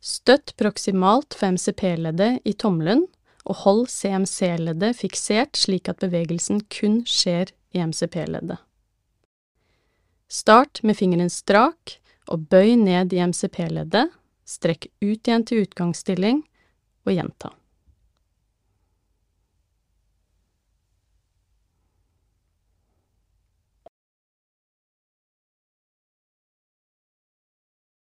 Støtt proksimalt for MCP-leddet i tommelen, og hold CMC-leddet fiksert slik at bevegelsen kun skjer i MCP-leddet. Start med fingeren strak, og bøy ned i MCP-leddet, strekk ut igjen til utgangsstilling, og gjenta.